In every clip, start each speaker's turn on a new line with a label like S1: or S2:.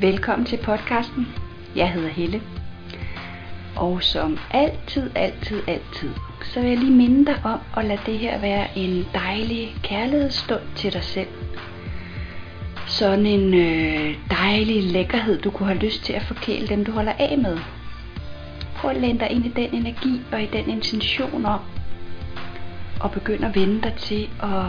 S1: Velkommen til podcasten. Jeg hedder Helle. Og som altid, altid, altid, så vil jeg lige minde dig om at lade det her være en dejlig kærlighedsstund til dig selv. Sådan en øh, dejlig lækkerhed, du kunne have lyst til at forkæle dem, du holder af med. Prøv at læne dig ind i den energi og i den intention om, og begynde at vende dig til at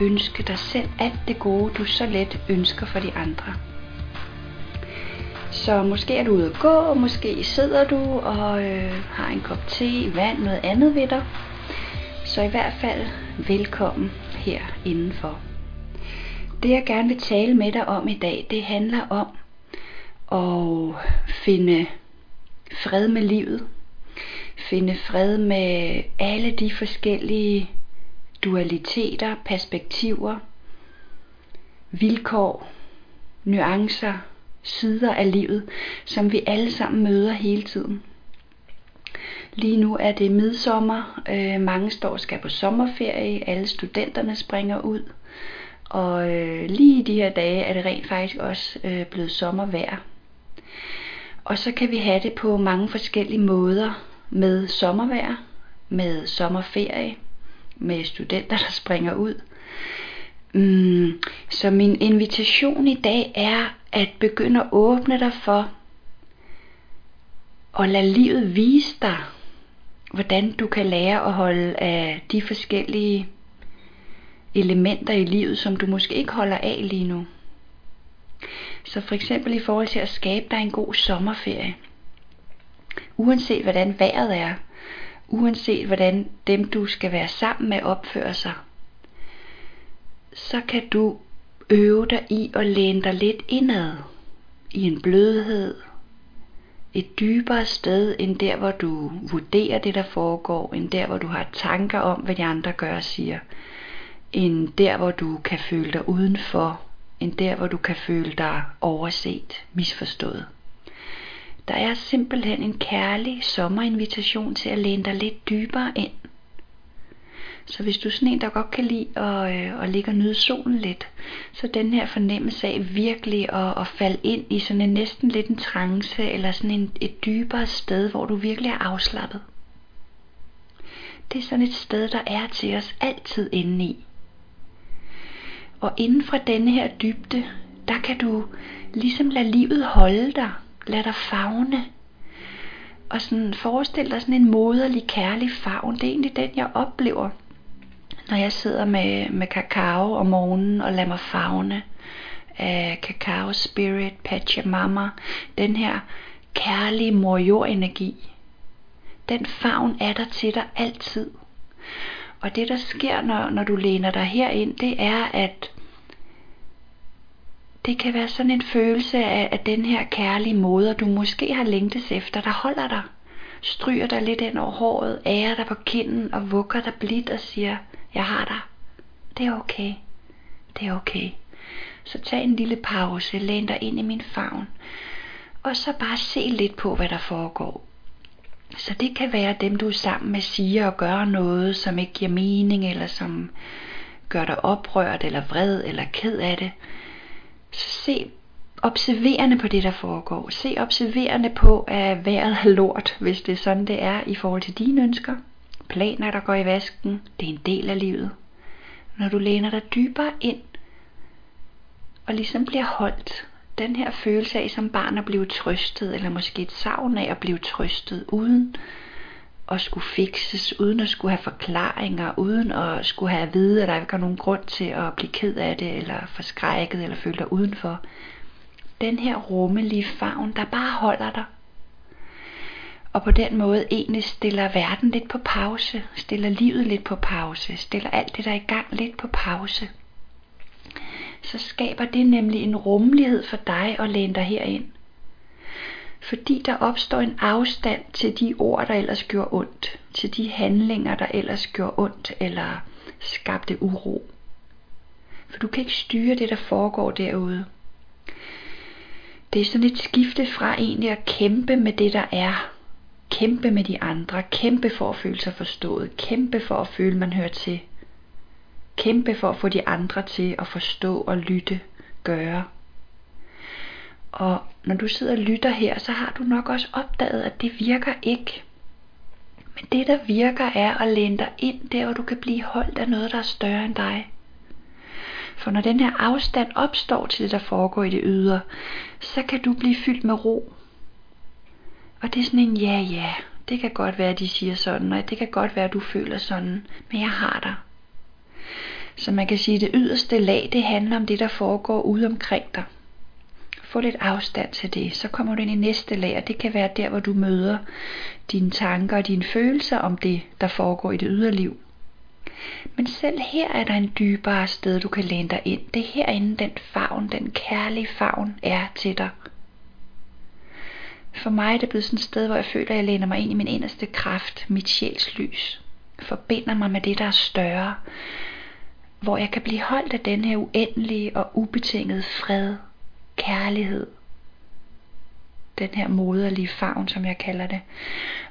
S1: ønske dig selv alt det gode, du så let ønsker for de andre. Så måske er du ude at gå, måske sidder du og øh, har en kop te, vand, noget andet ved dig. Så i hvert fald velkommen her indenfor. Det jeg gerne vil tale med dig om i dag, det handler om at finde fred med livet. Finde fred med alle de forskellige dualiteter, perspektiver, vilkår, nuancer, sider af livet, som vi alle sammen møder hele tiden. Lige nu er det midsommer, øh, mange står og skal på sommerferie, alle studenterne springer ud, og øh, lige i de her dage er det rent faktisk også øh, blevet sommervejr. Og så kan vi have det på mange forskellige måder med sommervejr, med sommerferie, med studenter, der springer ud. Mm, så min invitation i dag er at begynde at åbne dig for og lade livet vise dig, hvordan du kan lære at holde af de forskellige elementer i livet, som du måske ikke holder af lige nu. Så for eksempel i forhold til at skabe dig en god sommerferie. Uanset hvordan vejret er, uanset hvordan dem du skal være sammen med opfører sig, så kan du øve dig i at læne dig lidt indad i en blødhed, et dybere sted end der, hvor du vurderer det, der foregår, end der, hvor du har tanker om, hvad de andre gør og siger, end der, hvor du kan føle dig udenfor, end der, hvor du kan føle dig overset, misforstået. Der er simpelthen en kærlig sommerinvitation til at læne dig lidt dybere ind. Så hvis du er sådan en, der godt kan lide at, øh, at ligge og nyde solen lidt, så den her fornemmelse af virkelig at, at falde ind i sådan en næsten lidt en trance, eller sådan en, et dybere sted, hvor du virkelig er afslappet. Det er sådan et sted, der er til os altid inde i. Og inden for denne her dybde, der kan du ligesom lade livet holde dig, lade dig fagne, og sådan forestil dig sådan en moderlig, kærlig favn. Det er egentlig den, jeg oplever, når jeg sidder med, med kakao om morgenen og lader mig fagne af kakao spirit, Pachamama, den her kærlige mor energi. Den favn er der til dig altid. Og det der sker, når, når du læner dig herind, det er, at det kan være sådan en følelse af, at den her kærlige måde, du måske har længtes efter, der holder dig, stryger dig lidt ind over håret, ærer dig på kinden og vugger dig blidt og siger, jeg har dig. Det er okay. Det er okay. Så tag en lille pause, læn dig ind i min favn, og så bare se lidt på, hvad der foregår. Så det kan være dem, du er sammen med, siger og gør noget, som ikke giver mening, eller som gør dig oprørt, eller vred, eller ked af det. Så se observerende på det, der foregår. Se observerende på, at vejret er lort, hvis det er sådan, det er i forhold til dine ønsker. Planer, der går i vasken, det er en del af livet. Når du læner dig dybere ind, og ligesom bliver holdt, den her følelse af som barn at blive trøstet, eller måske et savn af at blive trøstet, uden at skulle fikses, uden at skulle have forklaringer, uden at skulle have at vide, at der ikke er nogen grund til at blive ked af det, eller forskrækket, eller føle dig udenfor. Den her rummelige favn, der bare holder dig, og på den måde egentlig stiller verden lidt på pause, stiller livet lidt på pause, stiller alt det, der er i gang lidt på pause. Så skaber det nemlig en rummelighed for dig at læne dig herind. Fordi der opstår en afstand til de ord, der ellers gjorde ondt, til de handlinger, der ellers gjorde ondt eller skabte uro. For du kan ikke styre det, der foregår derude. Det er sådan et skifte fra egentlig at kæmpe med det, der er, Kæmpe med de andre, kæmpe for at føle sig forstået, kæmpe for at føle, man hører til. Kæmpe for at få de andre til at forstå og lytte, gøre. Og når du sidder og lytter her, så har du nok også opdaget, at det virker ikke. Men det, der virker, er at læne dig ind der, hvor du kan blive holdt af noget, der er større end dig. For når den her afstand opstår til det, der foregår i det ydre, så kan du blive fyldt med ro. Og det er sådan en ja, ja, det kan godt være, at de siger sådan, og det kan godt være, at du føler sådan, men jeg har dig. Så man kan sige, at det yderste lag, det handler om det, der foregår ude omkring dig. Få lidt afstand til det, så kommer du ind i næste lag, og det kan være der, hvor du møder dine tanker og dine følelser om det, der foregår i det ydre liv. Men selv her er der en dybere sted, du kan læne dig ind. Det er herinde, den favn, den kærlige favn er til dig. For mig er det blevet sådan et sted, hvor jeg føler, at jeg læner mig ind i min inderste kraft, mit sjæls lys. Forbinder mig med det, der er større. Hvor jeg kan blive holdt af den her uendelige og ubetingede fred, kærlighed. Den her moderlige favn, som jeg kalder det.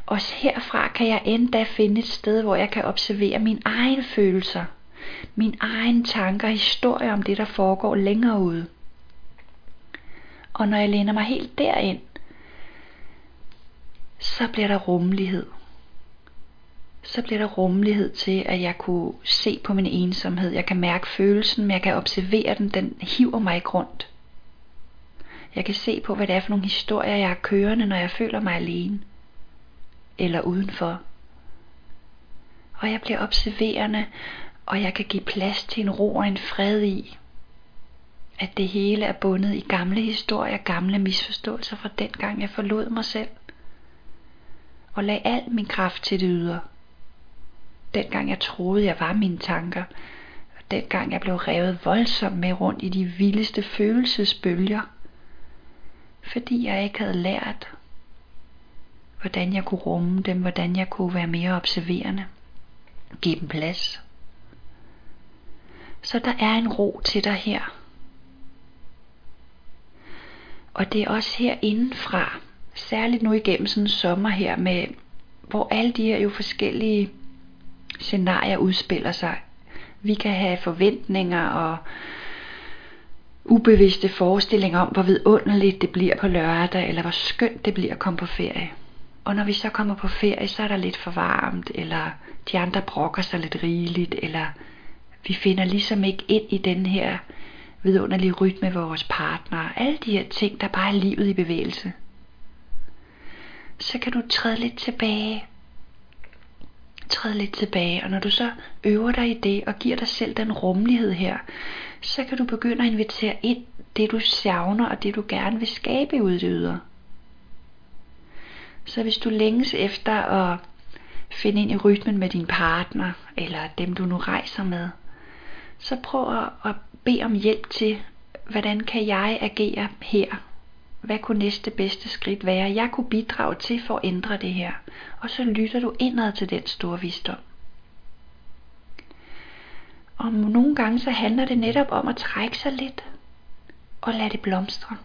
S1: Også herfra kan jeg endda finde et sted, hvor jeg kan observere mine egne følelser, mine egne tanker og historier om det, der foregår længere ude. Og når jeg læner mig helt derind, så bliver der rummelighed. Så bliver der rummelighed til, at jeg kunne se på min ensomhed. Jeg kan mærke følelsen, men jeg kan observere den. Den hiver mig ikke rundt. Jeg kan se på, hvad det er for nogle historier, jeg er kørende, når jeg føler mig alene. Eller udenfor. Og jeg bliver observerende, og jeg kan give plads til en ro og en fred i, at det hele er bundet i gamle historier, gamle misforståelser fra den gang jeg forlod mig selv og lagde al min kraft til det ydre. Dengang jeg troede, jeg var mine tanker, og dengang jeg blev revet voldsomt med rundt i de vildeste følelsesbølger, fordi jeg ikke havde lært, hvordan jeg kunne rumme dem, hvordan jeg kunne være mere observerende, give dem plads. Så der er en ro til dig her. Og det er også her indenfra, særligt nu igennem sådan en sommer her, med, hvor alle de her jo forskellige scenarier udspiller sig. Vi kan have forventninger og ubevidste forestillinger om, hvor vidunderligt det bliver på lørdag, eller hvor skønt det bliver at komme på ferie. Og når vi så kommer på ferie, så er der lidt for varmt, eller de andre brokker sig lidt rigeligt, eller vi finder ligesom ikke ind i den her vidunderlige rytme med vores partner. Alle de her ting, der bare er livet i bevægelse så kan du træde lidt tilbage. Træde lidt tilbage, og når du så øver dig i det og giver dig selv den rummelighed her, så kan du begynde at invitere ind det du savner og det du gerne vil skabe ud i det ydre. Så hvis du længes efter at finde ind i rytmen med din partner, eller dem du nu rejser med, så prøv at bede om hjælp til, hvordan kan jeg agere her hvad kunne næste bedste skridt være, jeg kunne bidrage til for at ændre det her. Og så lytter du indad til den store visdom. Og nogle gange så handler det netop om at trække sig lidt og lade det blomstre.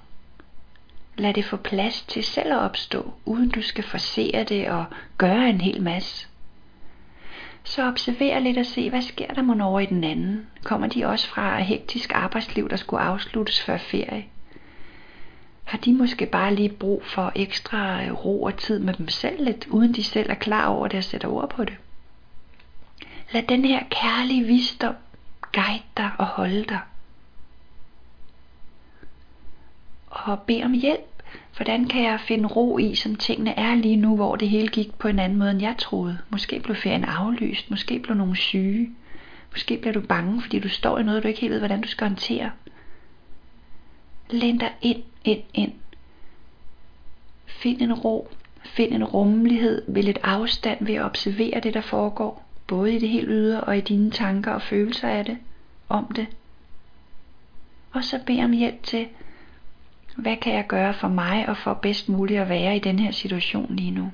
S1: Lad det få plads til selv at opstå, uden du skal forsere det og gøre en hel masse. Så observer lidt og se, hvad sker der mon over i den anden. Kommer de også fra et hektisk arbejdsliv, der skulle afsluttes før ferie? Har de måske bare lige brug for ekstra øh, ro og tid med dem selv lidt, uden de selv er klar over det og sætter ord på det. Lad den her kærlige visdom guide dig og holde dig. Og bed om hjælp. Hvordan kan jeg finde ro i, som tingene er lige nu, hvor det hele gik på en anden måde, end jeg troede? Måske blev ferien aflyst, måske blev nogen syge. Måske bliver du bange, fordi du står i noget, du ikke helt ved, hvordan du skal håndtere. Læn dig ind, ind, ind. Find en ro, find en rummelighed ved lidt afstand ved at observere det, der foregår, både i det helt ydre og i dine tanker og følelser af det, om det. Og så bed om hjælp til, hvad kan jeg gøre for mig og for bedst muligt at være i den her situation lige nu.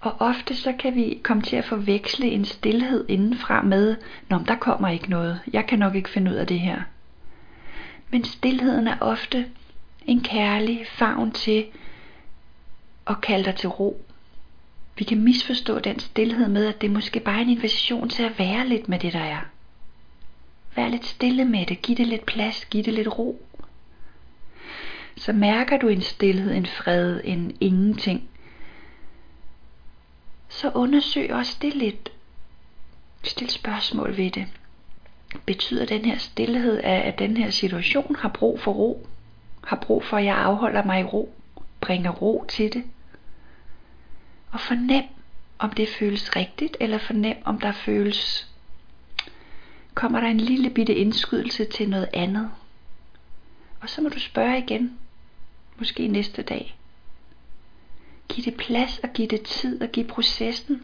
S1: Og ofte så kan vi komme til at forveksle en stillhed indenfra med, når der kommer ikke noget, jeg kan nok ikke finde ud af det her men stillheden er ofte en kærlig favn til at kalde dig til ro. Vi kan misforstå den stillhed med, at det måske bare er en invitation til at være lidt med det, der er. Vær lidt stille med det, giv det lidt plads, giv det lidt ro. så mærker du en stillhed, en fred, en ingenting. Så undersøg også det lidt. Stil spørgsmål ved det. Betyder den her stillhed, at den her situation har brug for ro? Har brug for, at jeg afholder mig i ro? Bringer ro til det? Og fornem, om det føles rigtigt, eller fornem, om der føles kommer der en lille bitte indskydelse til noget andet. Og så må du spørge igen, måske næste dag. Giv det plads og giv det tid og giv processen.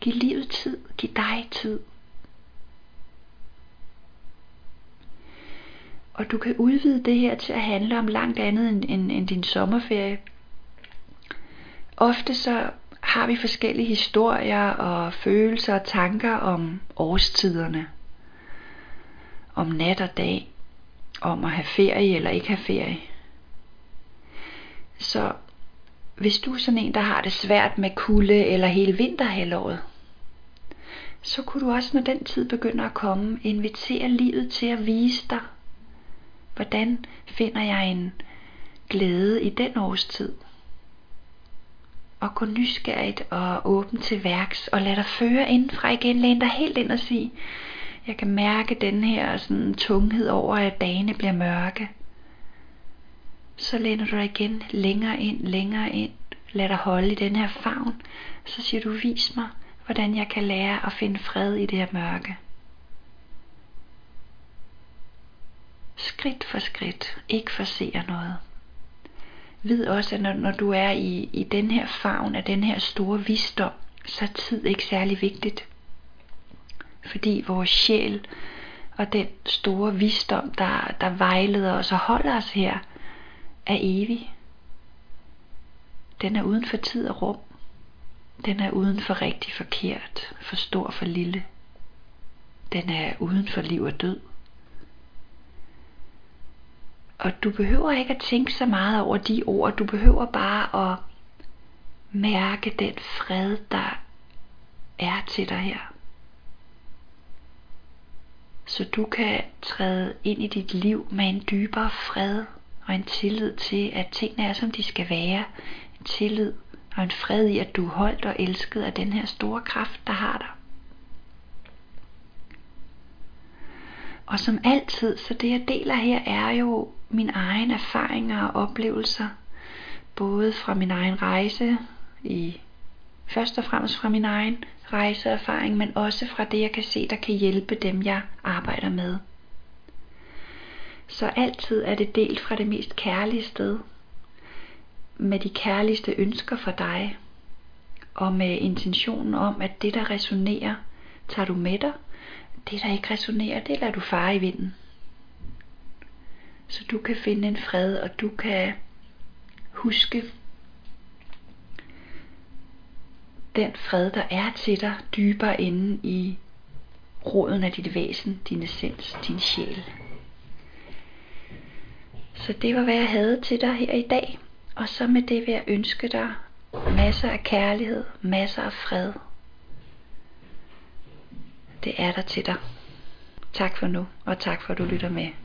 S1: Giv livet tid, giv dig tid. Og du kan udvide det her til at handle om langt andet end, end, end din sommerferie. Ofte så har vi forskellige historier og følelser og tanker om årstiderne om nat og dag, om at have ferie eller ikke have ferie. Så hvis du er sådan en, der har det svært med kulde eller hele vinterhalvåret, så kunne du også, når den tid begynder at komme, invitere livet til at vise dig, hvordan finder jeg en glæde i den årstid. Og gå nysgerrigt og åben til værks, og lad dig føre indenfra igen, læn dig helt ind og sige, jeg kan mærke den her sådan, tunghed over, at dagene bliver mørke. Så læner du dig igen længere ind, længere ind. Lad dig holde i den her favn. Så siger du, vis mig, hvordan jeg kan lære at finde fred i det her mørke. Skridt for skridt, ikke forsere noget. Vid også, at når, når du er i, i den her favn af den her store visdom, så er tid ikke særlig vigtigt fordi vores sjæl og den store visdom, der, der vejleder os og holder os her, er evig. Den er uden for tid og rum. Den er uden for rigtig forkert, for stor for lille. Den er uden for liv og død. Og du behøver ikke at tænke så meget over de ord. Du behøver bare at mærke den fred, der er til dig her så du kan træde ind i dit liv med en dybere fred og en tillid til, at tingene er, som de skal være. En tillid og en fred i, at du er holdt og elsket af den her store kraft, der har dig. Og som altid, så det jeg deler her er jo mine egne erfaringer og oplevelser, både fra min egen rejse i først og fremmest fra min egen rejseerfaring, men også fra det, jeg kan se, der kan hjælpe dem, jeg arbejder med. Så altid er det delt fra det mest kærlige sted, med de kærligste ønsker for dig, og med intentionen om, at det, der resonerer, tager du med dig. Det, der ikke resonerer, det lader du fare i vinden. Så du kan finde en fred, og du kan huske den fred, der er til dig dybere inde i roden af dit væsen, din essens, din sjæl. Så det var, hvad jeg havde til dig her i dag. Og så med det vil jeg ønske dig masser af kærlighed, masser af fred. Det er der til dig. Tak for nu, og tak for at du lytter med.